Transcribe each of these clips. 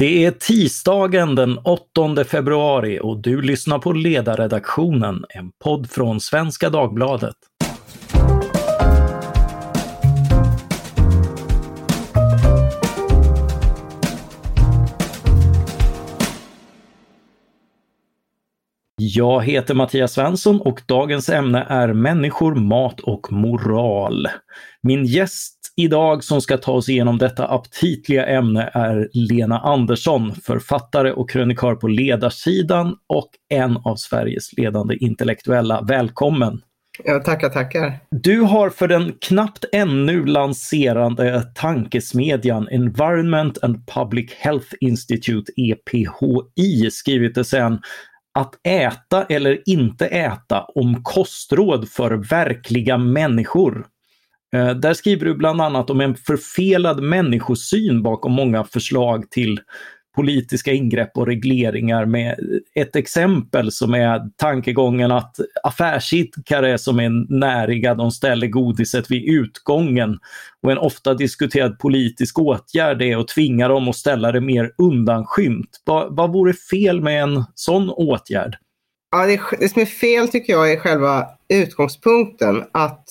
Det är tisdagen den 8 februari och du lyssnar på Ledarredaktionen, en podd från Svenska Dagbladet. Jag heter Mattias Svensson och dagens ämne är människor, mat och moral. Min gäst idag som ska ta oss igenom detta aptitliga ämne är Lena Andersson, författare och krönikör på Ledarsidan och en av Sveriges ledande intellektuella. Välkommen! Ja, tackar, tackar. Du har för den knappt ännu lanserande tankesmedjan Environment and Public Health Institute, EPHI, skrivit sen att äta eller inte äta om kostråd för verkliga människor. Eh, där skriver du bland annat om en förfelad människosyn bakom många förslag till politiska ingrepp och regleringar med ett exempel som är tankegången att affärsidkare som är näriga, de ställer godiset vid utgången. Och en ofta diskuterad politisk åtgärd är att tvinga dem att ställa det mer undanskymt. Vad, vad vore fel med en sån åtgärd? Ja, det, det som är fel tycker jag är själva utgångspunkten att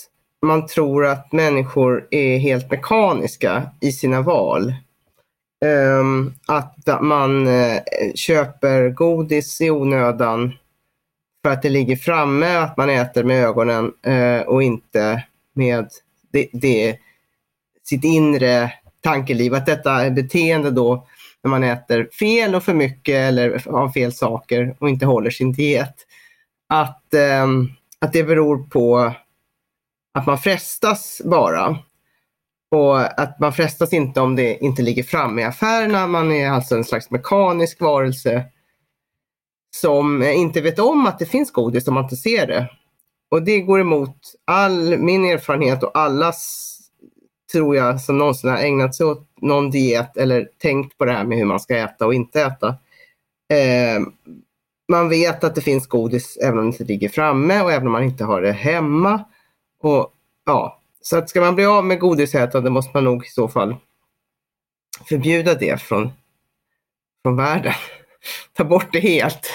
man tror att människor är helt mekaniska i sina val. Um, att man uh, köper godis i onödan för att det ligger framme, att man äter med ögonen uh, och inte med det, det, sitt inre tankeliv. Att detta är beteende då när man äter fel och för mycket eller av fel saker och inte håller sin diet. Att, um, att det beror på att man frestas bara. Och att man frestas inte om det inte ligger framme i affärerna. Man är alltså en slags mekanisk varelse som inte vet om att det finns godis om man inte ser det. Och det går emot all min erfarenhet och allas, tror jag, som någonsin har ägnat sig åt någon diet eller tänkt på det här med hur man ska äta och inte äta. Eh, man vet att det finns godis även om det inte ligger framme och även om man inte har det hemma. Och ja, så att ska man bli av med godisätande måste man nog i så fall förbjuda det från, från världen. Ta bort det helt.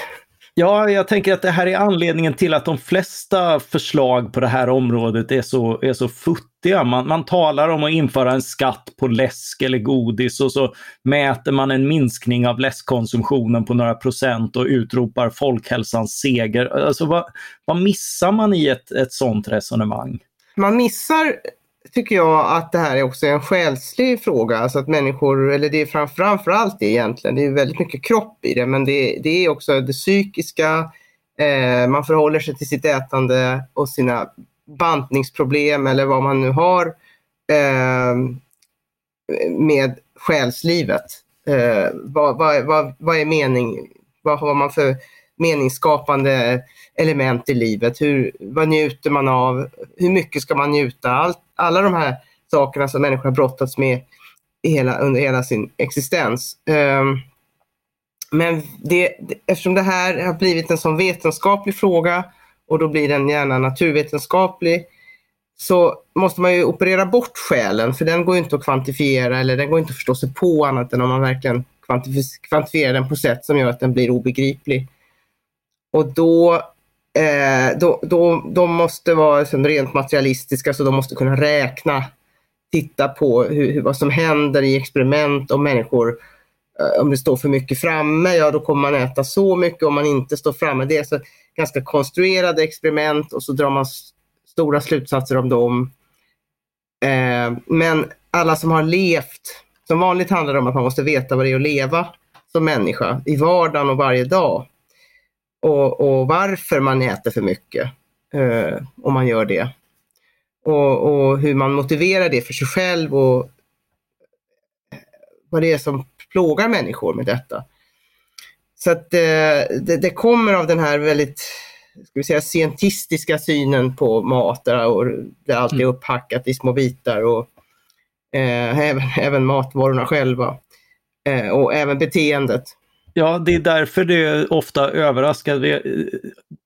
Ja, jag tänker att det här är anledningen till att de flesta förslag på det här området är så, är så futtiga. Man, man talar om att införa en skatt på läsk eller godis och så mäter man en minskning av läskkonsumtionen på några procent och utropar folkhälsans seger. Alltså vad, vad missar man i ett, ett sådant resonemang? Man missar tycker jag att det här är också en själslig fråga. Alltså att människor, eller det är framför allt det egentligen, det är väldigt mycket kropp i det, men det, det är också det psykiska. Eh, man förhåller sig till sitt ätande och sina bantningsproblem eller vad man nu har eh, med själslivet. Eh, vad, vad, vad, vad är mening? Vad har man för meningsskapande element i livet? Hur, vad njuter man av? Hur mycket ska man njuta? Allt, alla de här sakerna som människor har brottats med hela, under hela sin existens. Um, men det, eftersom det här har blivit en sån vetenskaplig fråga och då blir den gärna naturvetenskaplig så måste man ju operera bort själen för den går inte att kvantifiera eller den går inte att förstå sig på annat än om man verkligen kvantifierar den på sätt som gör att den blir obegriplig. Och då eh, då, då, de måste vara liksom rent materialistiska så de måste kunna räkna, titta på hur, hur, vad som händer i experiment om människor eh, om det står för mycket framme, ja då kommer man äta så mycket. Om man inte står framme, det är så ganska konstruerade experiment och så drar man stora slutsatser om dem. Eh, men alla som har levt, som vanligt handlar det om att man måste veta vad det är att leva som människa i vardagen och varje dag och, och varför man äter för mycket, eh, om man gör det. Och, och, hur man motiverar det för sig själv och vad det är som plågar människor med detta. Så att eh, det, det, kommer av den här väldigt ska vi säga, scientistiska synen på mat där, och det är alltid är mm. upphackat i små bitar och eh, även, även matvarorna själva eh, och även beteendet. Ja, det är därför det ofta överraskar. Vi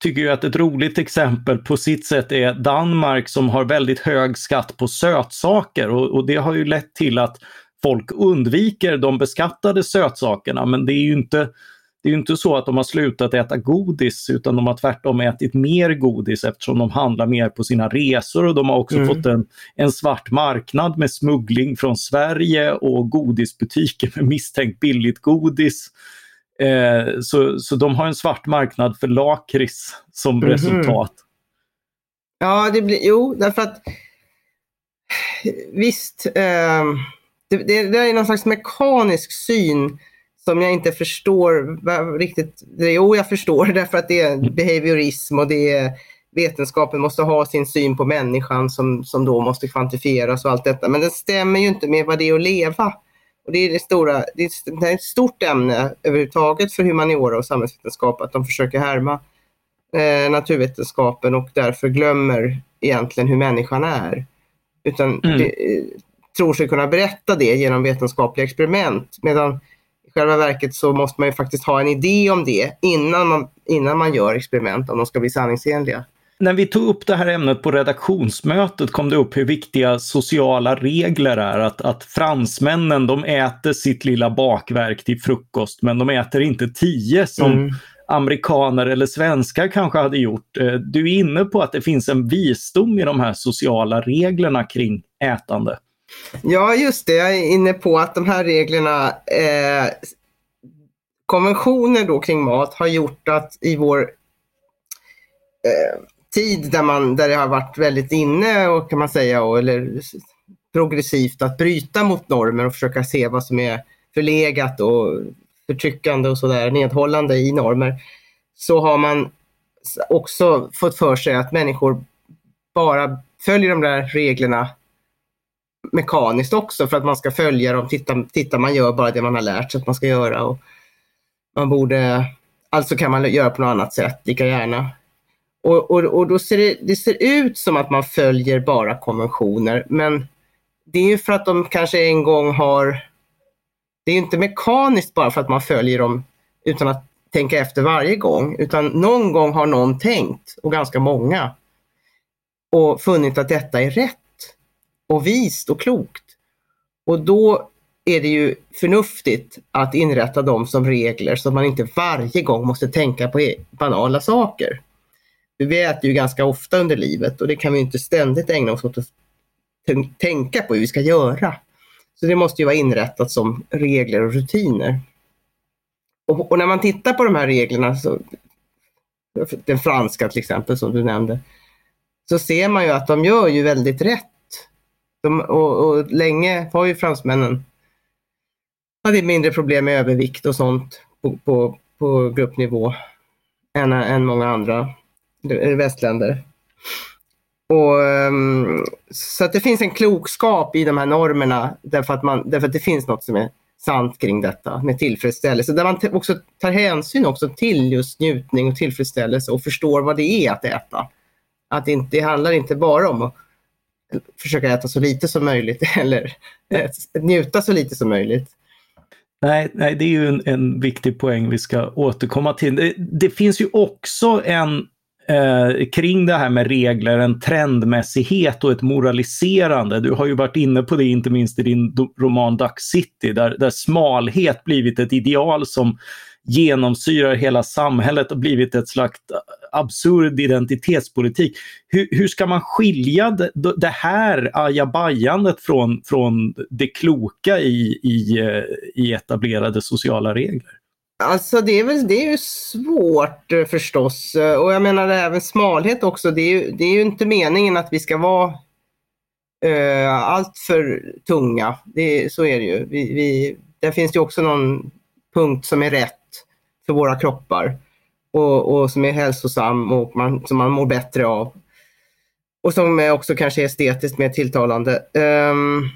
tycker ju att ett roligt exempel på sitt sätt är Danmark som har väldigt hög skatt på sötsaker och, och det har ju lett till att folk undviker de beskattade sötsakerna men det är ju inte det är inte så att de har slutat äta godis utan de har tvärtom ätit mer godis eftersom de handlar mer på sina resor och de har också mm. fått en, en svart marknad med smuggling från Sverige och godisbutiker med misstänkt billigt godis. Eh, så, så de har en svart marknad för lakrits som mm -hmm. resultat. Ja, det blir, jo, därför att visst, eh, det, det, det, är någon slags mekanisk syn som jag inte förstår riktigt. Jo, jag förstår därför att det är behaviorism och det är vetenskapen måste ha sin syn på människan som, som då måste kvantifieras och allt detta. Men det stämmer ju inte med vad det är att leva. Och det är, det, stora, det är ett stort ämne överhuvudtaget för humaniora och samhällsvetenskap att de försöker härma eh, naturvetenskapen och därför glömmer egentligen hur människan är. Utan mm. det, tror sig kunna berätta det genom vetenskapliga experiment. Medan i själva verket så måste man ju faktiskt ha en idé om det innan man, innan man gör experiment om de ska bli sanningsenliga. När vi tog upp det här ämnet på redaktionsmötet kom det upp hur viktiga sociala regler är. Att, att fransmännen de äter sitt lilla bakverk till frukost men de äter inte tio som mm. amerikaner eller svenskar kanske hade gjort. Eh, du är inne på att det finns en visdom i de här sociala reglerna kring ätande. Ja, just det. Jag är inne på att de här reglerna, eh, konventioner då kring mat har gjort att i vår eh, tid där, man, där det har varit väldigt inne och kan man säga, och, eller progressivt att bryta mot normer och försöka se vad som är förlegat och förtryckande och sådär, nedhållande i normer, så har man också fått för sig att människor bara följer de där reglerna mekaniskt också för att man ska följa dem. Titta, titta man gör bara det man har lärt sig att man ska göra. Och man borde, alltså kan man göra på något annat sätt lika gärna. Och, och, och då ser det, det ser ut som att man följer bara konventioner men det är ju för att de kanske en gång har... Det är inte mekaniskt bara för att man följer dem utan att tänka efter varje gång, utan någon gång har någon tänkt, och ganska många, och funnit att detta är rätt och vist och klokt. Och då är det ju förnuftigt att inrätta dem som regler så att man inte varje gång måste tänka på e-, banala saker. Vi äter ju ganska ofta under livet och det kan vi inte ständigt ägna oss åt att tänka på hur vi ska göra. Så det måste ju vara inrättat som regler och rutiner. Och, och när man tittar på de här reglerna, så, den franska till exempel som du nämnde, så ser man ju att de gör ju väldigt rätt de, och, och, länge har ju fransmännen hade mindre problem med övervikt och sånt på, på, på gruppnivå än, än många andra västländer. Och, ehm, så att det finns en klokskap i de här normerna därför att, man, därför att det finns något som är sant kring detta med tillfredsställelse. Där man också tar hänsyn också till just njutning och tillfredsställelse och förstår vad det är att äta. Att det, inte, det handlar inte bara om att försöka äta så lite som möjligt eller njuta så lite som möjligt. Nej, nej det är ju en, en viktig poäng vi ska återkomma till. Det, det finns ju också en eh, kring det här med regler, en trendmässighet och ett moraliserande. Du har ju varit inne på det inte minst i din roman Duck City där, där smalhet blivit ett ideal som genomsyrar hela samhället och blivit ett slags absurd identitetspolitik. Hur, hur ska man skilja det, det här ajabajandet från, från det kloka i, i, eh, i etablerade sociala regler? Alltså det är, väl, det är ju svårt eh, förstås eh, och jag menar även smalhet också. Det är ju, det är ju inte meningen att vi ska vara uh, allt för tunga. Det, så är det ju. Vi, vi, där finns det också någon punkt som är rätt för våra kroppar och, och som är hälsosam och man, som man mår bättre av. Och som också kanske är estetiskt mer tilltalande. Um,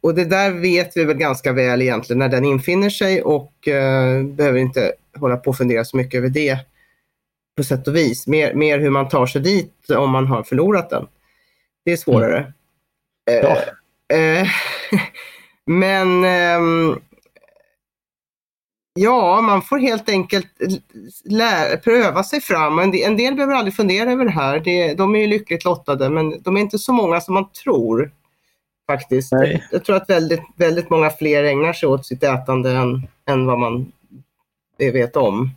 och det där vet vi väl ganska väl egentligen när den infinner sig och uh, behöver inte hålla på och fundera så mycket över det på sätt och vis. Mer, mer hur man tar sig dit om man har förlorat den. Det är svårare. Mm. Ja. Uh, uh, men um, Ja, man får helt enkelt lära, pröva sig fram. En del, en del behöver aldrig fundera över det här. Det, de är ju lyckligt lottade, men de är inte så många som man tror. Faktiskt. Jag, jag, tror att väldigt, väldigt många fler ägnar sig åt sitt ätande än, än vad man vet om.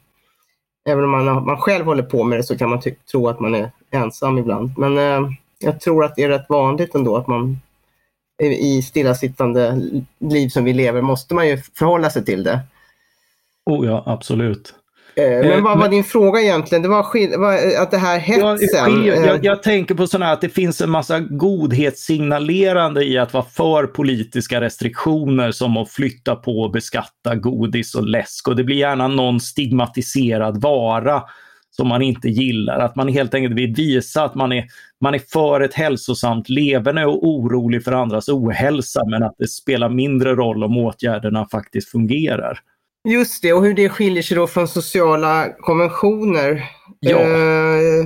Även om man, man själv håller på med det så kan man tro att man är ensam ibland. Men eh, jag tror att det är rätt vanligt ändå att man i stillasittande liv som vi lever måste man ju förhålla sig till det. Oh ja, absolut. Eh, men eh, vad var din fråga egentligen? Det var, att det här hetsen... Jag, jag, jag tänker på sådana här att det finns en massa godhetssignalerande i att vara för politiska restriktioner som att flytta på och beskatta godis och läsk och det blir gärna någon stigmatiserad vara som man inte gillar. Att man helt enkelt vill visa att man är, man är för ett hälsosamt leverne och orolig för andras ohälsa men att det spelar mindre roll om åtgärderna faktiskt fungerar. Just det, och hur det skiljer sig då från sociala konventioner. Ja. Eh,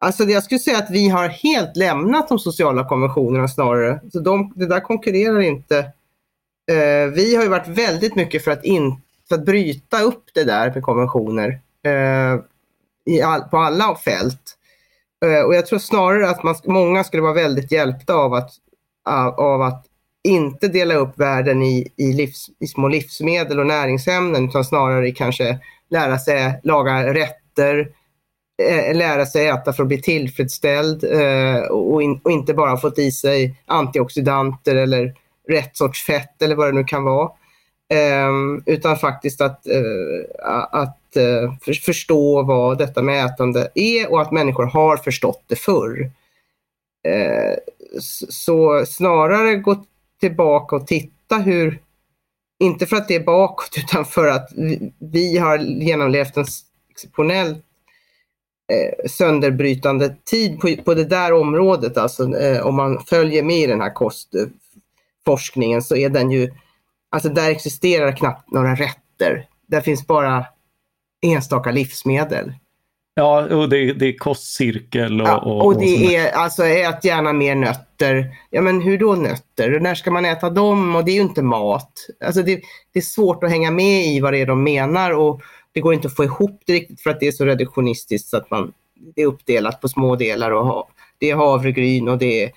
alltså jag skulle säga att vi har helt lämnat de sociala konventionerna snarare. Så de, det där konkurrerar inte. Eh, vi har ju varit väldigt mycket för att, in, för att bryta upp det där med konventioner eh, i all, på alla fält. Eh, och jag tror snarare att man, många skulle vara väldigt hjälpta av att, av att inte dela upp världen i, i, livs, i små livsmedel och näringsämnen utan snarare kanske lära sig laga rätter, eh, lära sig äta för att bli tillfredsställd eh, och, in, och, inte bara fått i sig antioxidanter eller rätt sorts fett eller vad det nu kan vara. Eh, utan faktiskt att, eh, att eh, för, förstå vad detta med ätande är och att människor har förstått det förr. Eh, så snarare gått tillbaka och titta hur, inte för att det är bakåt utan för att vi, vi har genomlevt en exceptionell eh, sönderbrytande tid på, på det där området. Alltså eh, om man följer med i den här kostforskningen så är den ju, alltså där existerar knappt några rätter. Där finns bara enstaka livsmedel. Ja, och det, det är kostcirkel och... Ja, och det och är alltså ät gärna mer nötter. Ja men hur då nötter? När ska man äta dem? Och det är ju inte mat. Alltså det, det är svårt att hänga med i vad det är de menar och det går inte att få ihop det riktigt för att det är så reduktionistiskt så att man, det är uppdelat på små delar och ha, det är havregryn och det är,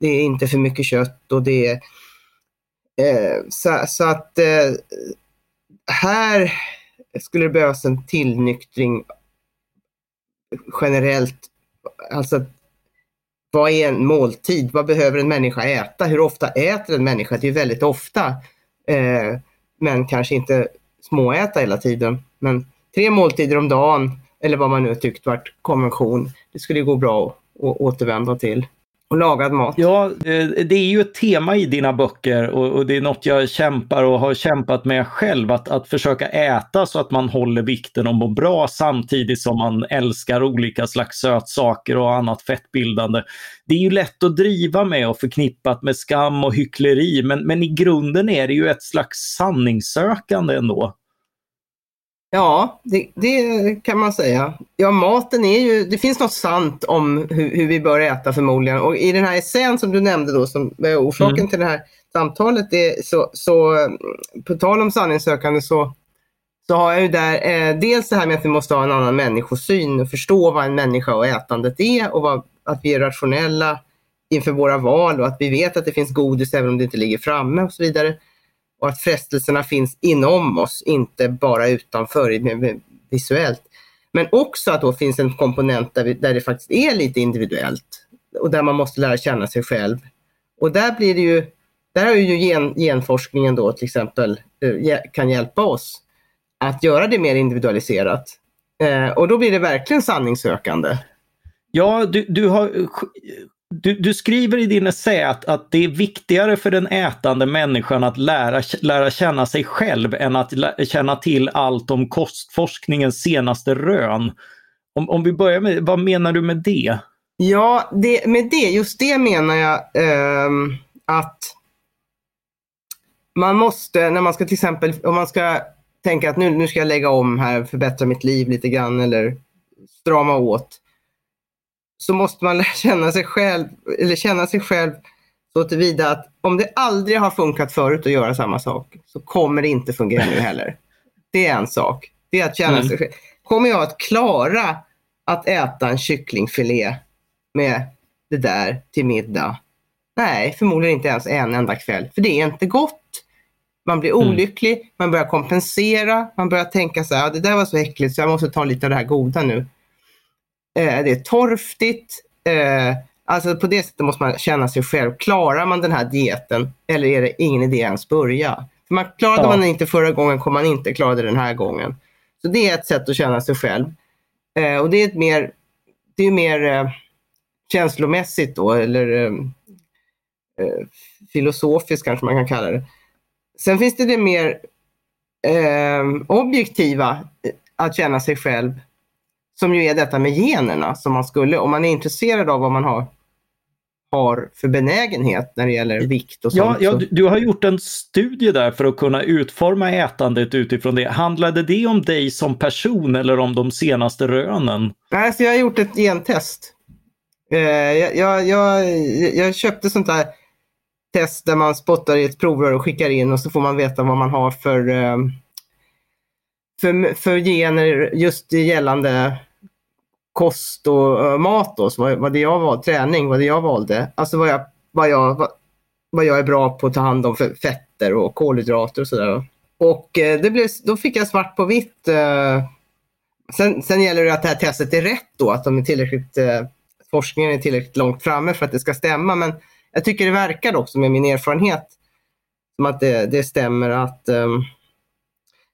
det är inte för mycket kött och det är... Eh, så, så, att eh, här skulle det behövas en tillnyktring generellt, alltså vad är en måltid? Vad behöver en människa äta? Hur ofta äter en människa? Det är väldigt ofta. Eh, men kanske inte småäta hela tiden. Men tre måltider om dagen eller vad man nu tyckt varit konvention, det skulle gå bra att återvända till och lagad mat. Ja, eh, det är ju ett tema i dina böcker och, det är något jag kämpar och har kämpat med själv. Att, att försöka äta så att man håller vikten och mår bra samtidigt som man älskar olika slags sötsaker och annat fettbildande. Det är ju lätt att driva med och förknippat med skam och hyckleri men, men i grunden är det ju ett slags sanningssökande ändå. Ja, det, det, kan man säga. Ja, maten är ju, det finns något sant om hur, hur, vi bör äta förmodligen. Och i den här essän som du nämnde då, som är orsaken mm. till det här samtalet, det, så, så på tal om sanningssökande så, så har jag ju där eh, dels det här med att vi måste ha en annan människosyn och förstå vad en människa och ätandet är och vad, att vi är rationella inför våra val och att vi vet att det finns godis även om det inte ligger framme och så vidare och att frestelserna finns inom oss, inte bara utanför visuellt. Men också att då finns en komponent där, vi, där det faktiskt är lite individuellt och där man måste lära känna sig själv. Och där blir det ju, där har ju gen, genforskningen då till exempel eh, kan hjälpa oss att göra det mer individualiserat. Eh, och då blir det verkligen sanningssökande. Ja, du, du har du, du, skriver i din essä att, att det är viktigare för den ätande människan att lära, lära känna sig själv än att lä, känna till allt om kostforskningens senaste rön. Om, om vi börjar med, vad menar du med det? Ja, det, med det, just det menar jag eh, att man måste, när man ska till exempel, om man ska tänka att nu, nu ska jag lägga om här, förbättra mitt liv lite grann eller strama åt så måste man känna sig själv, eller känna sig själv så tillvida att om det aldrig har funkat förut att göra samma sak så kommer det inte fungera nu heller. Det är en sak. Det är att känna mm. sig själv. Kommer jag att klara att äta en kycklingfilé med det där till middag? Nej, förmodligen inte ens en enda kväll. För det är inte gott. Man blir Mm. olycklig, man börjar kompensera, man börjar tänka så här, "Ja, det där var så äckligt så jag måste ta lite av det här goda nu. Eh, det är torftigt. Eh, alltså på det sättet måste man känna sig själv. Klarar man den här dieten eller är det ingen idé ens börja? För man, klarade Ja. man inte förra gången kommer man inte klara det den här gången. Så det är ett sätt att känna sig själv. Eh, och det är ett mer, det är mer eh, känslomässigt då, eller eh, eh, filosofiskt kanske man kan kalla det. Sen finns det det mer objektiva, att känna sig själv, som ju är detta med generna som man skulle, om man är intresserad av vad man har, har för benägenhet när det gäller vikt och Ja, sånt. ja, du, du har gjort en studie där för att kunna utforma ätandet utifrån det. Handlade det om dig som person eller om de senaste rönen? Nej, så jag har gjort ett gentest. Eh, jag, jag, jag, jag köpte sånt där test där man spottar i ett provrör och skickar in och så får man veta vad man har för, eh, för, för gener just gällande kost och eh, mat. Då, vad, vad det jag valde, träning, vad det jag valde. Alltså vad jag, vad, jag, vad, vad jag är bra på att ta hand om för fetter och kolhydrater och sådär. Och eh, det blev, då fick jag svart på vitt eh, Sen, sen gäller det att det här testet är rätt då, att de är tillräckligt, eh, forskningen är tillräckligt långt framme för att det ska stämma. Men jag tycker det verkar också med min erfarenhet som att det, det stämmer att ehm,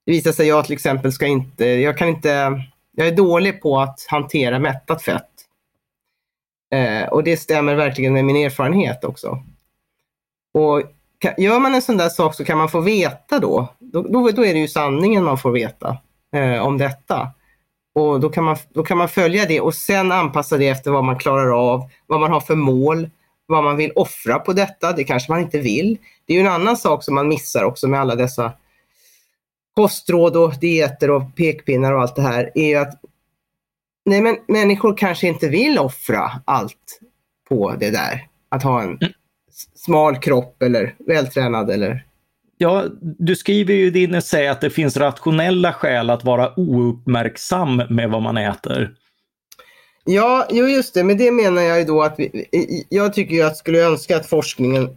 det visar sig jag till exempel ska inte, jag kan inte, jag är dålig på att hantera mättat fett. Eh, och det stämmer verkligen med min erfarenhet också. Och gör man en sån där sak så kan man få veta då, då, då, då är det ju sanningen man får veta eh, om detta. Och då kan, man, då kan man följa det och sen anpassa det efter vad man klarar av, vad man har för mål, vad man vill offra på detta. Det kanske man inte vill. Det är ju en annan sak som man missar också med alla dessa kostråd och dieter och pekpinnar och allt det här. är ju att nej, men människor kanske inte vill offra allt på det där. Att ha en s- smal kropp eller vältränad eller Ja, du skriver ju i din essä att det finns rationella skäl att vara ouppmärksam med vad man äter. Ja, jo just det, men det menar jag ju då att vi, jag tycker ju att skulle önska att forskningen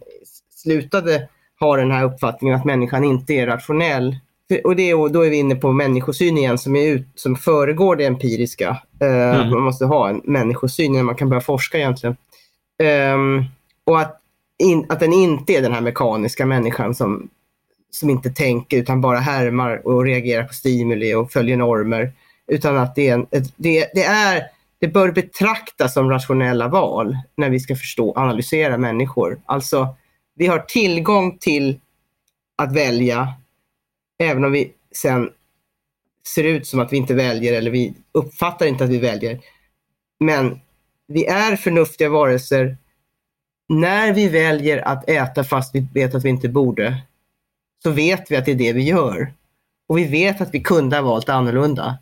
slutade ha den här uppfattningen att människan inte är rationell. Och, det, är- och då är vi inne på människosyn igen som, är ut, som föregår det empiriska. Eh, Mm. Man måste ha en människosyn innan man kan börja forska egentligen. Ehm, och att, in, att den inte är den här mekaniska människan som, som inte tänker utan bara härmar och reagerar på stimuli och följer normer. Utan att det är, en, ett, det, det är det bör betraktas som rationella val när vi ska förstå analysera människor. Alltså, vi har tillgång till att välja, även om vi sen ser ut som att vi inte väljer eller vi uppfattar inte att vi väljer. Men vi är förnuftiga varelser. När vi väljer att äta fast vi vet att vi inte borde, så vet vi att det är det vi gör. Och vi vet att vi kunde ha valt annorlunda.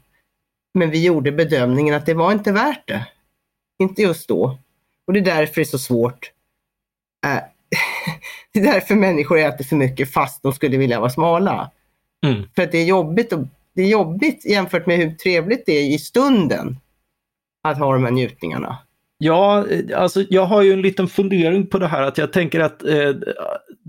Men vi gjorde bedömningen att det var inte värt det. Inte just då. Och det är därför det är så svårt. Äh, det är därför människor äter för mycket fast de skulle vilja vara smala. Mm. För att det är jobbigt, och, det är jobbigt jämfört med hur trevligt det är i stunden att ha de här njutningarna. Ja, eh, alltså jag har ju en liten fundering på det här att jag tänker att eh,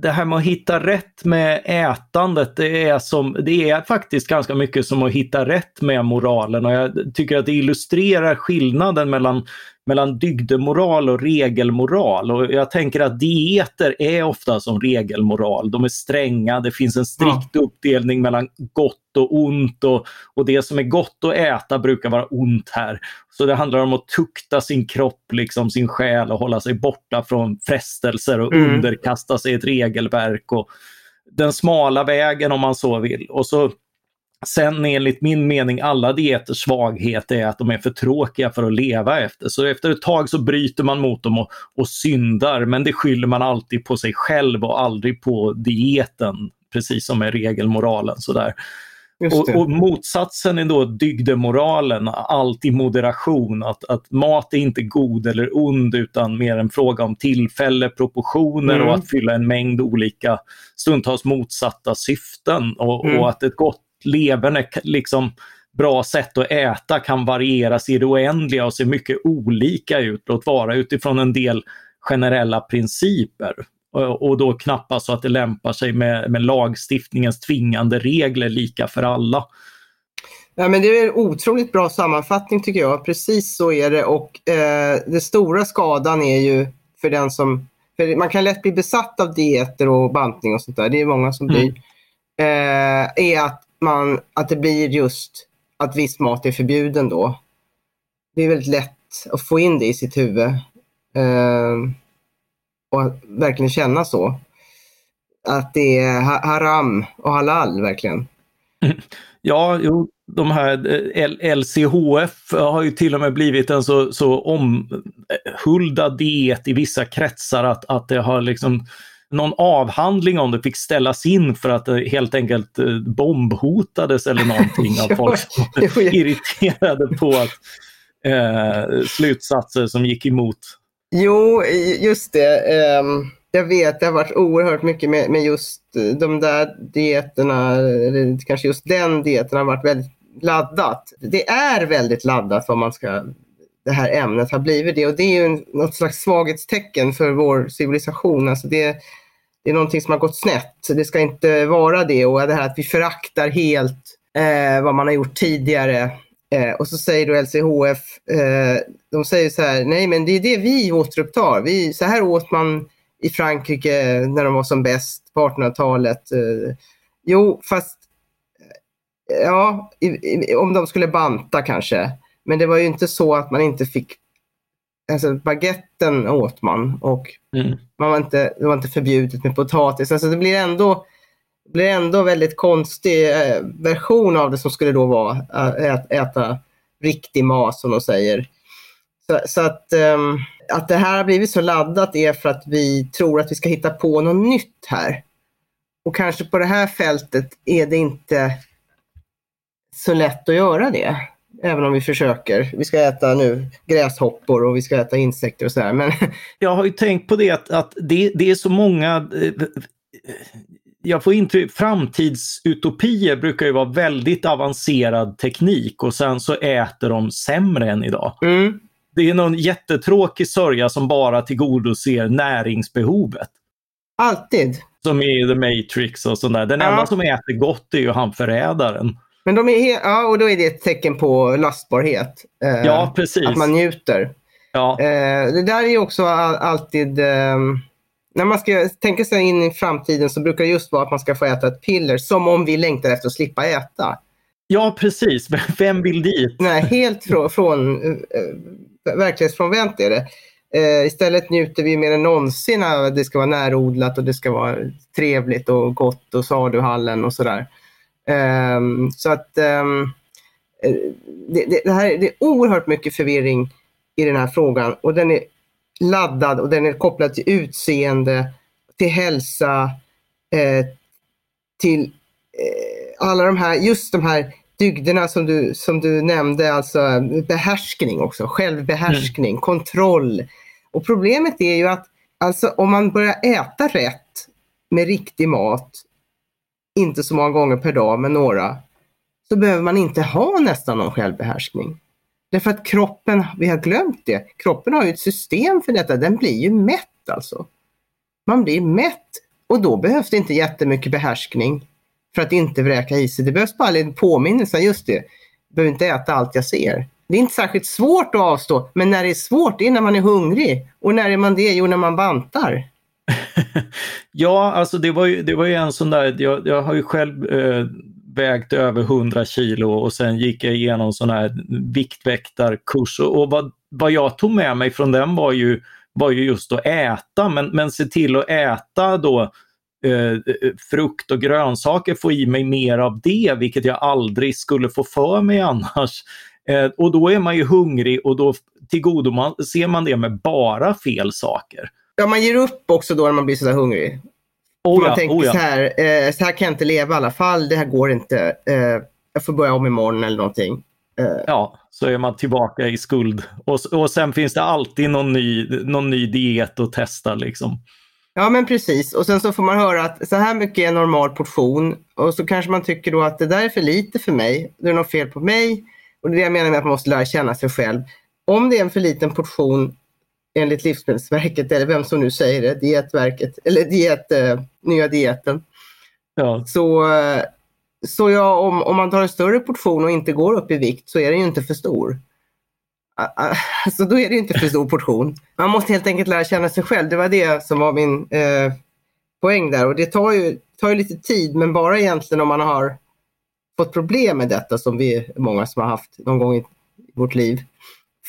det här med att hitta rätt med ätandet, det är, som, det är faktiskt ganska mycket som att hitta rätt med moralen och jag tycker att det illustrerar skillnaden mellan, mellan dygdemoral och regelmoral. Och jag tänker att dieter är ofta som regelmoral. De är stränga, det finns en strikt uppdelning mellan gott och ont och, och det som är gott att äta brukar vara ont här. Så det handlar om att tukta sin kropp, liksom sin själ och hålla sig borta från frestelser och Mm. underkasta sig ett regelverk. Och den smala vägen om man så vill. Och så Sen enligt min mening alla dieters svaghet är att de är för tråkiga för att leva efter. Så efter ett tag så bryter man mot dem och, och syndar men det skyller man alltid på sig själv och aldrig på dieten. Precis som med regelmoralen. Sådär. Och, och motsatsen är då dygdemoralen, allt i moderation. Att, att mat är inte god eller ond utan mer en fråga om tillfälle, proportioner Mm. och att fylla en mängd olika stundtals motsatta syften. Och, Mm. och att ett gott leverne, liksom bra sätt att äta kan varieras i det oändliga och se mycket olika ut. Låt vara utifrån en del generella principer. Och då knappast så att det lämpar sig med, med lagstiftningens tvingande regler lika för alla. Ja, men det är en otroligt bra sammanfattning tycker jag. Precis så är det och eh, den stora skadan är ju för den som... För man kan lätt bli besatt av dieter och bantning och sånt där. Det är många som blir. Mm. Eh, är att, man, att det blir just att viss mat är förbjuden då. Det är väldigt lätt att få in det i sitt huvud. Eh, och verkligen känna så. Att det är haram och halal verkligen. Ja, jo, de här eh, LCHF har ju till och med blivit en så, så omhuldad diet i vissa kretsar att, att det har liksom någon avhandling om det fick ställas in för att det helt enkelt eh, bombhotades eller någonting av folk som irriterade på att, eh, slutsatser som gick emot. Jo, just det. Um jag vet, det har varit oerhört mycket med, med just eh, de där dieterna, eller kanske just den dieten har varit väldigt laddat. Det är väldigt laddat vad man ska, det här ämnet har blivit det och det är ju något slags svaghetstecken för vår civilisation. Alltså det, det är någonting som har gått snett. Det ska inte vara det och det här att vi föraktar helt eh, vad man har gjort tidigare. Eh, och så säger då LCHF, eh, de säger så här, nej men det är det vi återupptar. Vi, så här åt man i Frankrike när de var som bäst på 1800-talet. Eh, jo, fast ja, om de skulle banta kanske. Men det var ju inte så att man inte fick Alltså baguetten åt man och mm. man var inte, det var inte förbjudet med potatis. Alltså det blir ändå, blir ändå väldigt konstig eh, version av det som skulle då vara eh, att äta, riktig mat som de säger. Så, så att um, att det här har blivit så laddat är för att vi tror att vi ska hitta på något nytt här. Och kanske på det här fältet är det inte så lätt att göra det. Även om vi försöker. Vi ska äta nu gräshoppor och vi ska äta insekter och sådär. Men... Jag har ju tänkt på det att, att det, det är så många eh, jag får intryck, framtidsutopier brukar ju vara väldigt avancerad teknik och sen så äter de sämre än idag. Mm det är någon jättetråkig sörja som bara tillgodoser näringsbehovet. Alltid. Som i The Matrix och sådär. Den ja. enda som äter gott är ju han förrädaren. Men de är ja, och då är det ett tecken på lastbarhet. Eh, ja, precis. Att man njuter. Ja. Eh, det där är ju också alltid... Eh, när man ska tänka sig in i framtiden så brukar det just vara att man ska få äta ett piller som om vi längtar efter att slippa äta. Ja, precis. Vem vill dit? Nej, helt från, från eh, verklighetsfrånvänt är det. Eh, istället njuter vi mer än någonsin av att det ska vara närodlat och det ska vara trevligt och gott och saluhallen och sådär. Eh, så att eh, det, det, det, här, det är oerhört mycket förvirring i den här frågan och den är laddad och den är kopplad till utseende, till hälsa, eh, till eh, alla de här, just de här dygderna som du, som du nämnde, alltså behärskning också, självbehärskning, mm. kontroll. Och problemet är ju att alltså, om man börjar äta rätt med riktig mat, inte så många gånger per dag, men några, så behöver man inte ha nästan någon självbehärskning. Därför att kroppen, vi har glömt det, kroppen har ju ett system för detta, den blir ju mätt alltså. Man blir mätt och då behövs det inte jättemycket behärskning för att inte vräka i sig. Det behövs bara en påminnelse, just det. Jag behöver inte äta allt jag ser. Det är inte särskilt svårt att avstå, men när det är svårt, det är när man är hungrig. Och när är man det? Jo, när man bantar. ja, alltså det var ju, det var ju en sån där, jag, jag har ju själv eh, vägt över 100 kilo och sen gick jag igenom sån här viktväktarkurs och, och vad, vad jag tog med mig från den var ju, var ju just att äta, men, men se till att äta då Eh, frukt och grönsaker, få i mig mer av det, vilket jag aldrig skulle få för mig annars. Eh, och då är man ju hungrig och då tillgodoser man det med bara fel saker. Ja, man ger upp också då när man blir sådär hungrig. Oh man tänker oh ja. så, här, eh, så här kan jag inte leva i alla fall, det här går inte. Eh, jag får börja om imorgon eller någonting. Eh. Ja, så är man tillbaka i skuld. Och, och sen finns det alltid någon ny, någon ny diet att testa liksom. Ja men precis och sen så får man höra att så här mycket är en normal portion och så kanske man tycker då att det där är för lite för mig. Det är något fel på mig och det är det jag menar med att man måste lära känna sig själv. Om det är en för liten portion enligt Livsmedelsverket, eller vem som nu säger det, Dietverket, eller diet, eh, nya dieten. Ja. Så, eh, så ja, om, om man tar en större portion och inte går upp i vikt så är den ju inte för stor. Alltså då är det inte för stor portion. Man måste helt enkelt lära känna sig själv. Det var det som var min eh, poäng där. Och det tar ju, tar ju lite tid, men bara egentligen om man har fått problem med detta som vi många som har haft någon gång i vårt liv.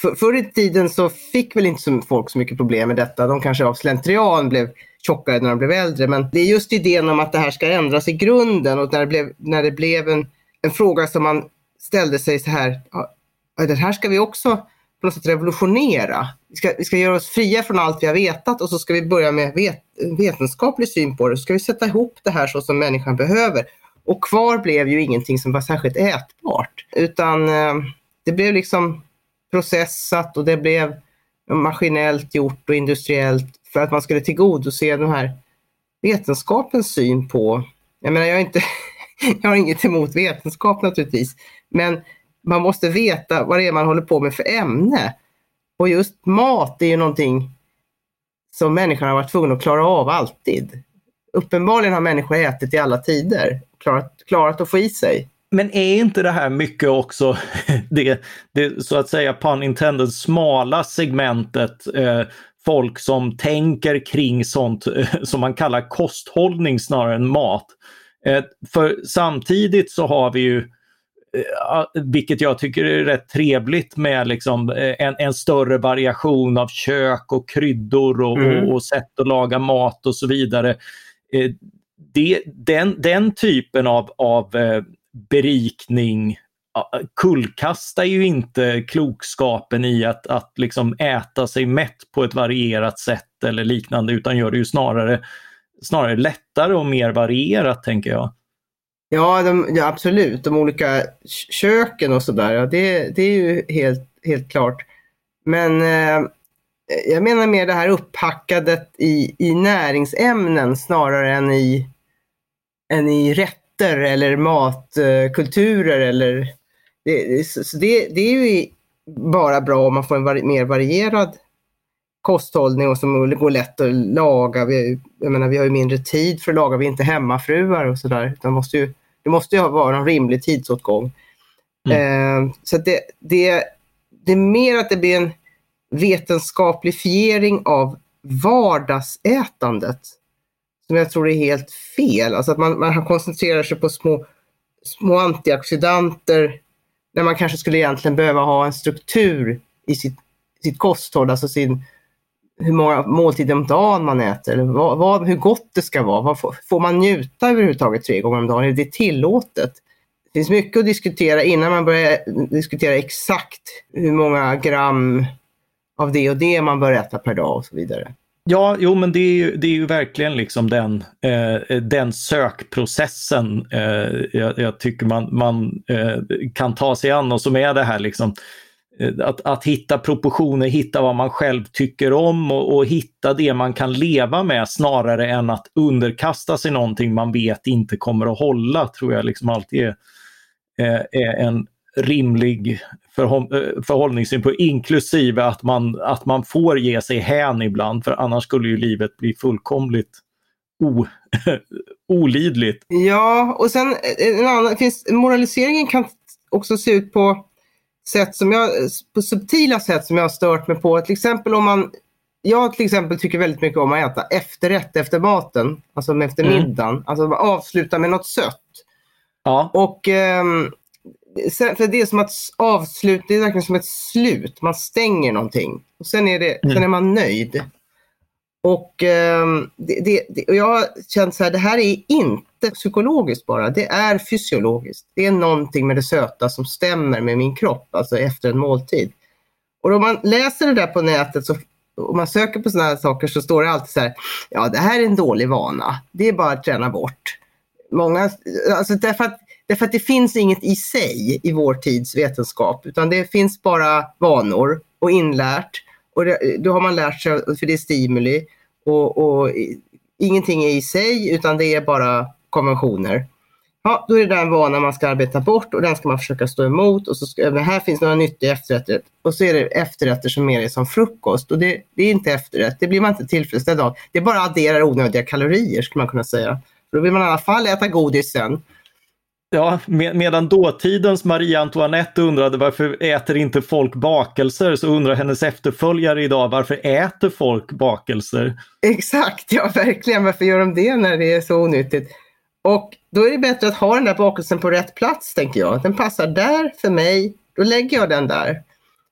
För, förr i tiden så fick väl inte så folk så mycket problem med detta. De kanske av slentrian blev tjockare när de blev äldre. Men det är just idén om att det här ska ändras i grunden och när det blev, när det blev en, en fråga som man ställde sig så här. Ja, den här ska vi också på något sätt revolutionera. Vi ska, vi ska göra oss fria från allt vi har vetat och så ska vi börja med vet, vetenskaplig syn på det. Så ska vi sätta ihop det här så som människan behöver. Och kvar blev ju ingenting som var särskilt ätbart. Utan eh, det blev liksom processat och det blev maskinellt gjort och industriellt för att man skulle tillgodose den här vetenskapens syn på, jag menar jag, är inte, jag har inget emot vetenskap naturligtvis, men man måste veta vad det är man håller på med för ämne. Och just mat är ju någonting som människan har varit tvungen att klara av alltid. Uppenbarligen har människor ätit i alla tider, klarat, klarat att få i sig. Men är inte det här mycket också det, det så att säga pun intended smala segmentet eh, folk som tänker kring sånt eh, som man kallar kosthållning snarare än mat. Eh, för samtidigt så har vi ju eh, vilket jag tycker är rätt trevligt med liksom en, en större variation av kök och kryddor och, mm. och, och sätt att laga mat och så vidare. Det, den, den typen av, av berikning kullkastar ju inte klokskapen i att, att liksom äta sig mätt på ett varierat sätt eller liknande utan gör det ju snarare, snarare lättare och mer varierat tänker jag. Ja, de, ja absolut. De olika köken och sådär, ja, det, det är ju helt, helt klart. Men eh, jag menar mer det här upphackadet i, i näringsämnen snarare än i, än i rätter eller matkulturer eller det, så det, det är ju bara bra om man får en vari, mer varierad kosthållning och som går lätt att laga. Vi, jag menar, vi har ju mindre tid för att laga, vi är inte hemmafruar och sådär. Det måste ju, det måste ju vara en rimlig tidsåtgång. Mm. Eh, så det, det, det är mer att det blir en vetenskaplifiering av vardagsätandet som jag tror är helt fel. Alltså att man, man koncentrerar sig på små, små antioxidanter när man kanske skulle egentligen behöva ha en struktur i sitt, sitt kosthåll, alltså sin, hur många måltider om dagen man äter, eller vad, vad, hur gott det ska vara. Vad, får, får man njuta överhuvudtaget tre gånger om dagen? Är det tillåtet? Det finns mycket att diskutera innan man börjar diskutera exakt hur många gram av det och det man bör äta per dag och så vidare. Ja, jo men det är ju, det är ju verkligen liksom den, eh, den sökprocessen eh, jag, jag, tycker man, man eh, kan ta sig an och som är det här liksom eh, att, att hitta proportioner, hitta vad man själv tycker om och, och, hitta det man kan leva med snarare än att underkasta sig någonting man vet inte kommer att hålla, tror jag liksom alltid är, eh, är en rimlig förhållningssynpunkt, inklusive att man, att man får ge sig hän ibland, för annars skulle ju livet bli fullkomligt o, olidligt. Ja, och sen en annan, finns, moraliseringen kan också se ut på sätt som jag, på subtila sätt som jag har stört mig på. Till exempel om man, jag till exempel tycker väldigt mycket om att äta efterrätt efter maten, alltså efter mm. middagen, alltså avsluta med något sött. Ja. Och um, för det är som att avsluta, det är verkligen som ett slut. Man stänger någonting och sen är, det, mm. sen är man nöjd. Och, eh, det, det, och jag har känt så här, det här är inte psykologiskt bara, det är fysiologiskt. Det är någonting med det söta som stämmer med min kropp, alltså efter en måltid. Och om man läser det där på nätet så om man söker på sådana här saker så står det alltid så här, ja det här är en dålig vana, det är bara att träna bort. Många, alltså därför att Därför att det finns inget i sig i vår tids vetenskap, utan det finns bara vanor och inlärt. Och det, då har man lärt sig, för det är stimuli. Och, och ingenting är i sig, utan det är bara konventioner. Ja, då är det den vanan man ska arbeta bort och den ska man försöka stå emot. Och så ska, men här finns några nyttiga efterrätter. Och så är det efterrätter som mer är som frukost. Och det, det är inte efterrätt, det blir man inte tillfredsställd av. Det bara adderar onödiga kalorier skulle man kunna säga. För då vill man i alla fall äta godis sen. Ja, med, medan dåtidens Marie Antoinette undrade varför äter inte folk bakelser så undrar hennes efterföljare idag varför äter folk bakelser? Exakt, ja verkligen. Varför gör de det när det är så onyttigt? Och då är det bättre att ha den där bakelsen på rätt plats, tänker jag. Den passar där för mig, då lägger jag den där.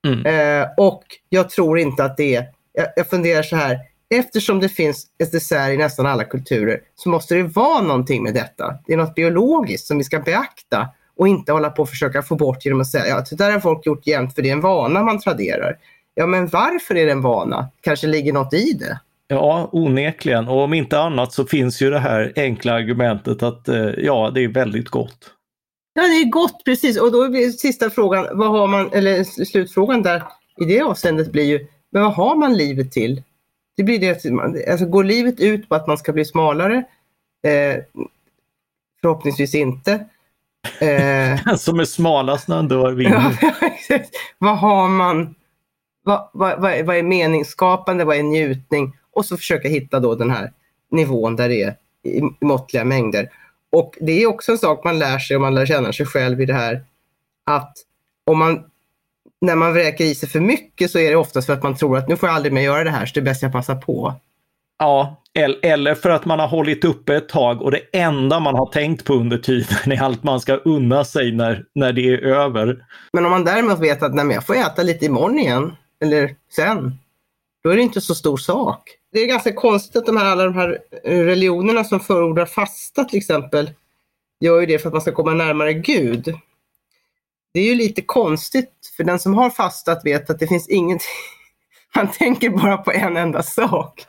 Mm. Eh, och jag tror inte att det är, jag, jag funderar så här, eftersom det finns ett dessert i nästan alla kulturer så måste det vara någonting med detta. Det är något biologiskt som vi ska beakta och inte hålla på och försöka få bort genom att säga ja, det där har folk gjort jämt för det är en vana man traderar. Ja, men varför är det en vana? Kanske ligger något i det. Ja, onekligen. Och om inte annat så finns ju det här enkla argumentet att eh, ja, det är väldigt gott. Ja, det är gott, precis. Och då blir sista frågan, vad har man, eller slutfrågan där i det avseendet blir ju, men vad har man livet till? Det blir det, alltså går livet ut på att man ska bli smalare? Eh, förhoppningsvis inte. Eh, Som är smalast när han dör vinner. vad har man? Vad, vad, vad, är, vad är meningsskapande? Vad är njutning? Och så försöka hitta då den här nivån där det är i måttliga mängder. Och det är också en sak man lär sig om man lär känna sig själv i det här. Att om man, när man vräker i sig för mycket så är det oftast för att man tror att nu får jag aldrig mer göra det här så det är bäst jag passar på. Ja, eller för att man har hållit uppe ett tag och det enda man har tänkt på under tiden är allt man ska unna sig när, när det är över. Men om man däremot vet att nej, jag får äta lite imorgon igen, eller sen, då är det inte så stor sak. Det är ganska konstigt att de här, alla de här religionerna som förordar fasta till exempel, gör ju det för att man ska komma närmare Gud. Det är ju lite konstigt, för den som har fastat vet att det finns ingenting, man tänker bara på en enda sak.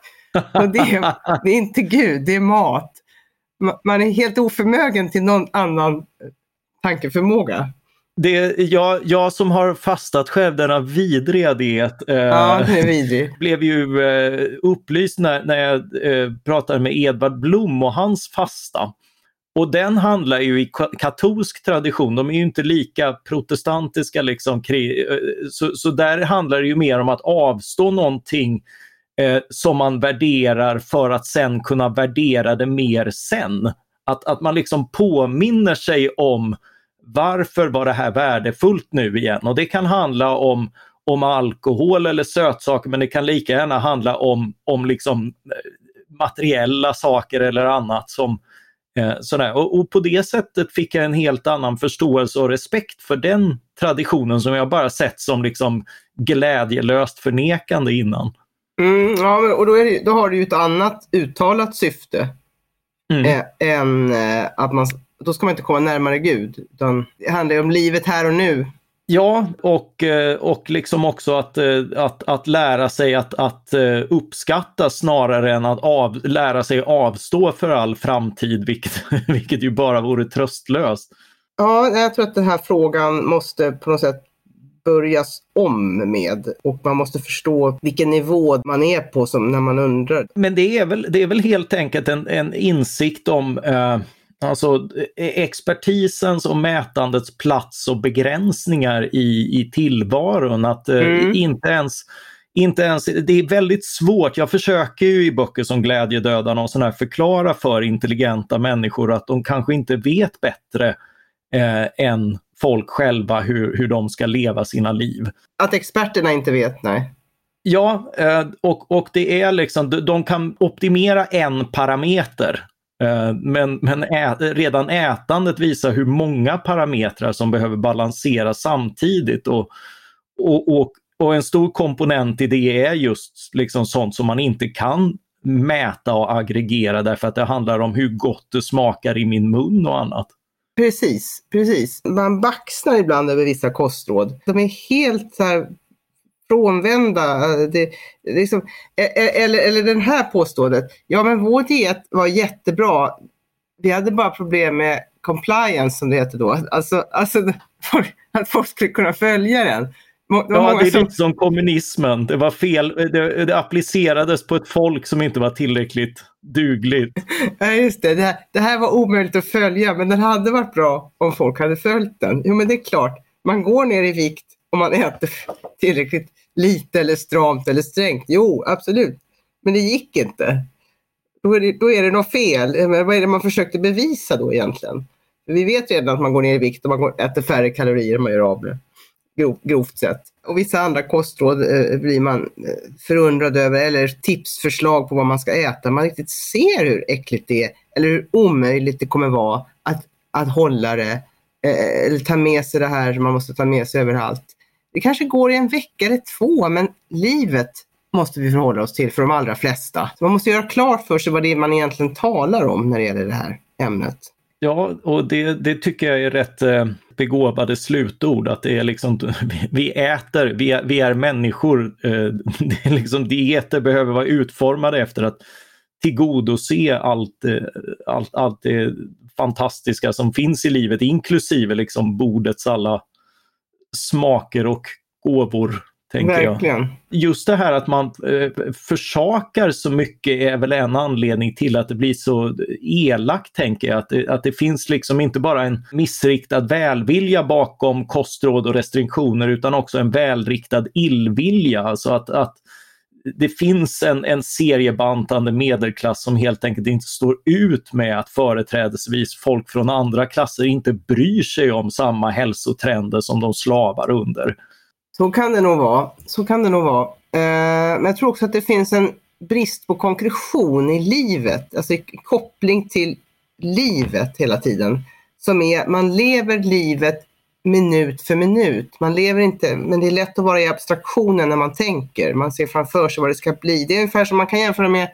Och det, är, det är inte Gud, det är mat. Man är helt oförmögen till någon annan tankeförmåga det, jag, jag som har fastat själv denna vidriga diet eh, ja, vidrig. blev ju eh, upplyst när, när jag eh, pratade med Edvard Blom och hans fasta. Och den handlar ju i katolsk tradition, de är ju inte lika protestantiska liksom. Eh, så, så där handlar det ju mer om att avstå någonting eh, som man värderar för att sen kunna värdera det mer sen. Att, att man liksom påminner sig om varför var det här värdefullt nu igen? Och det kan handla om, om alkohol eller sötsaker men det kan lika gärna handla om, om liksom eh, materiella saker eller annat som eh, sådär. Och, och, på det sättet fick jag en helt annan förståelse och respekt för den traditionen som jag bara sett som liksom glädjelöst förnekande innan. Mm, ja, och då, det, då, har du ju ett annat uttalat syfte mm. äh, än äh, att man då ska man inte komma närmare Gud. Utan det handlar ju om livet här och nu. Ja, och, eh, och liksom också att, eh, att, att lära sig att, att eh, uppskatta snarare än att av, lära sig avstå för all framtid, vilket, vilket ju bara vore tröstlöst. Ja, jag tror att den här frågan måste på något sätt börjas om med och man måste förstå vilken nivå man är på som när man undrar. Men det är väl, det är väl helt enkelt en, en insikt om eh, Alltså e-, expertisens och mätandets plats och begränsningar i, i tillvaron. Att eh, mm. inte ens inte ens, det är väldigt svårt, jag försöker ju i böcker som Glädjedödarna och sådär förklara för intelligenta människor att de kanske inte vet bättre eh, än folk själva hur, hur de ska leva sina liv. Att experterna inte vet, nej. Ja, eh, och, och det är liksom, de kan optimera en parameter Eh, men, men ä, redan ätandet visar hur många parametrar som behöver balanseras samtidigt. Och, och, och, och, en stor komponent i det är just liksom sånt som man inte kan mäta och aggregera därför att det handlar om hur gott det smakar i min mun och annat. Precis, precis. Man baxnar ibland över vissa kostråd. De är helt så här frånvända. Det, liksom, e, e, eller, eller den här påståendet. Ja, men vår diet var jättebra. Vi hade bara problem med compliance som det heter då. Alltså, alltså att folk skulle kunna följa den. ja, det är som... lite som kommunismen. Det var fel. Det, det, applicerades på ett folk som inte var tillräckligt dugligt. Ja, just det. Det här, det här var omöjligt att följa, men den hade varit bra om folk hade följt den. Jo, men det är klart. Man går ner i vikt om man äter tillräckligt lite eller stramt eller strängt. Jo, absolut. Men det gick inte. Då är det, då är det något fel. Men vad är det man försökte bevisa då egentligen? Vi vet redan att man går ner i vikt och man äter färre kalorier än man gör av med grovt sett. Och vissa andra kostråd eh, blir man eh, förundrad över eller tipsförslag på vad man ska äta. Man riktigt ser hur äckligt det är eller hur omöjligt det kommer vara att, att hålla det eh, eller ta med sig det här som man måste ta med sig överallt. Det kanske går i en vecka eller två men livet måste vi förhålla oss till för de allra flesta. Så man måste göra klart för sig vad det är man egentligen talar om när det gäller det här ämnet. Ja, och det, det tycker jag är rätt eh, begåvade slutord. Att det är liksom, vi äter, vi är, vi är människor. Eh, det är liksom, dieter behöver vara utformade efter att tillgodose allt, eh, allt, allt det fantastiska som finns i livet, inklusive liksom bordets alla smaker och gåvor Tänker Verkligen. Jag. Just det här att man eh, försakar så mycket är väl en anledning till att det blir så elakt, tänker jag. Att det, att det finns liksom inte bara en missriktad välvilja bakom kostråd och restriktioner utan också en välriktad illvilja. Alltså att, att det finns en, en seriebantande medelklass som helt enkelt inte står ut med att företrädesvis folk från andra klasser inte bryr sig om samma hälsotrender som de slavar under. Så kan det nog vara. Så kan det nog vara. Eh, men jag tror också att det finns en brist på konkretion i livet, alltså koppling till livet hela tiden. Som är, man lever livet minut för minut. Man lever inte, men det är lätt att vara i abstraktionen när man tänker. Man ser framför sig vad det ska bli. Det är ungefär som man kan jämföra med,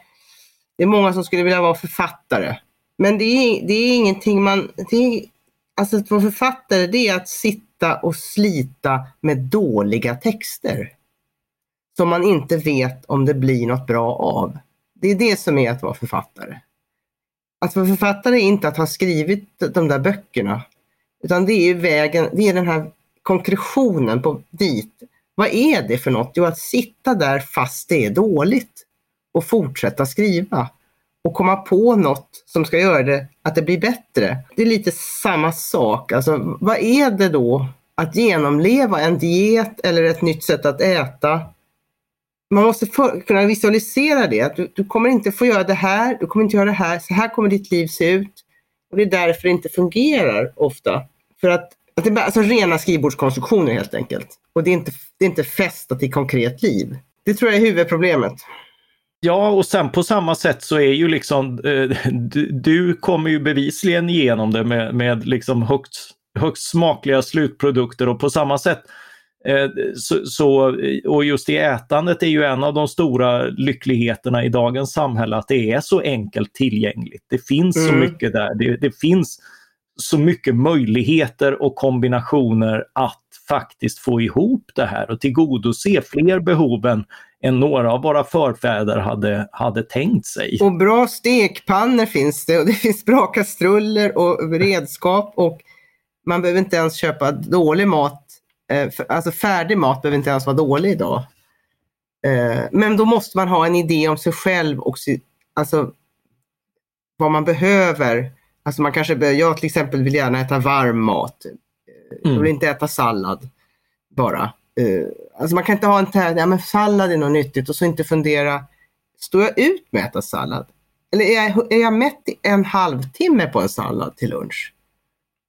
det är många som skulle vilja vara författare. Men det är, det är ingenting man, det är, alltså att vara författare det är att sitta sitta och slita med dåliga texter. Som man inte vet om det blir något bra av. Det är det som är att vara författare. Att vara författare är inte att ha skrivit de där böckerna. Utan det är vägen, det är den här konkretionen på dit. Vad är det för något? Jo, att sitta där fast det är dåligt och fortsätta skriva och komma på något som ska göra det, att det blir bättre. Det är lite samma sak. Alltså, vad är det då att genomleva en diet eller ett nytt sätt att äta? Man måste för, kunna visualisera det. Att du, du, kommer inte få göra det här, du kommer inte göra det här, så här kommer ditt liv se ut. Och Det är därför det inte fungerar ofta. För att, att det är alltså rena skrivbordskonstruktioner helt enkelt. Och det är inte, det är inte fästat i konkret liv. Det tror jag är huvudproblemet. Ja, och sen på samma sätt så är ju liksom eh, du, du, kommer ju bevisligen igenom det med, med liksom högt, högst smakliga slutprodukter och på samma sätt eh, så, så, och just i ätandet är ju en av de stora lyckligheterna i dagens samhälle att det är så enkelt tillgängligt. Det finns mm. så mycket där. Det, det finns så mycket möjligheter och kombinationer att faktiskt få ihop det här och tillgodose fler behoven än några av våra förfäder hade, hade tänkt sig. Och bra stekpannor finns det och det finns bra kastruller och redskap och man behöver inte ens köpa dålig mat. Eh, alltså färdig mat behöver inte ens vara dålig idag. Eh, men då måste man ha en idé om sig själv och alltså vad man behöver. Alltså man kanske, jag till exempel vill gärna äta varm mat. Jag vill mm. inte äta sallad bara. Uh, alltså man kan inte ha en tävling, ja men sallad är något nyttigt och så inte fundera, står jag ut med att äta sallad? Eller är jag, är jag mätt i en halvtimme på en sallad till lunch?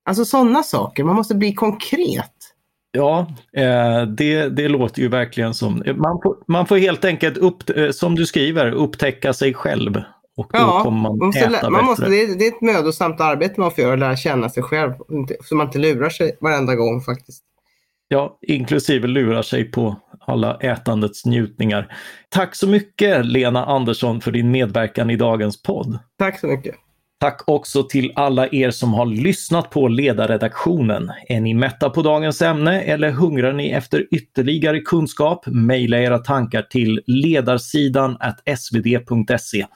Alltså sådana saker, man måste bli konkret. Ja, eh, det, det låter ju verkligen som, man får, man får helt enkelt, upp, eh, som du skriver, upptäcka sig själv. Och då ja, kommer man, måste, äta man måste, det, är, det är ett mödosamt arbete man får göra, lära känna sig själv. Så man inte lurar sig varenda gång faktiskt. Ja, inklusive lurar sig på alla ätandets njutningar. Tack så mycket Lena Andersson för din medverkan i dagens podd. Tack så mycket. Tack också till alla er som har lyssnat på ledarredaktionen. Är ni mätta på dagens ämne eller hungrar ni efter ytterligare kunskap? Maila era tankar till ledarsidan svd.se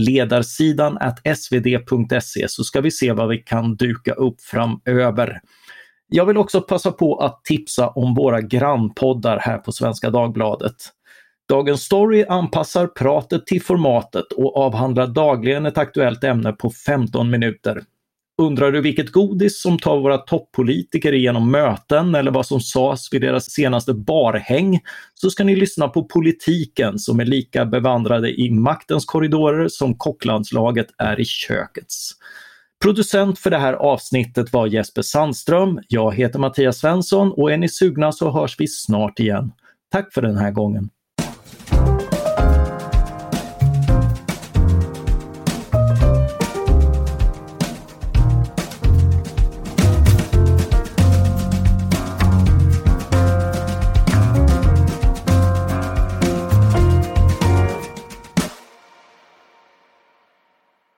ledarsidan svd.se så ska vi se vad vi kan duka upp framöver. Jag vill också passa på att tipsa om våra grannpoddar här på Svenska Dagbladet. Dagens Story anpassar pratet till formatet och avhandlar dagligen ett aktuellt ämne på 15 minuter. Undrar du vilket godis som tar våra toppolitiker igenom möten eller vad som sades vid deras senaste barhäng så ska ni lyssna på Politiken som är lika bevandrade i maktens korridorer som kocklandslaget är i kökets. Producent för det här avsnittet var Jesper Sandström. Jag heter Mattias Svensson och är ni sugna så hörs vi snart igen. Tack för den här gången.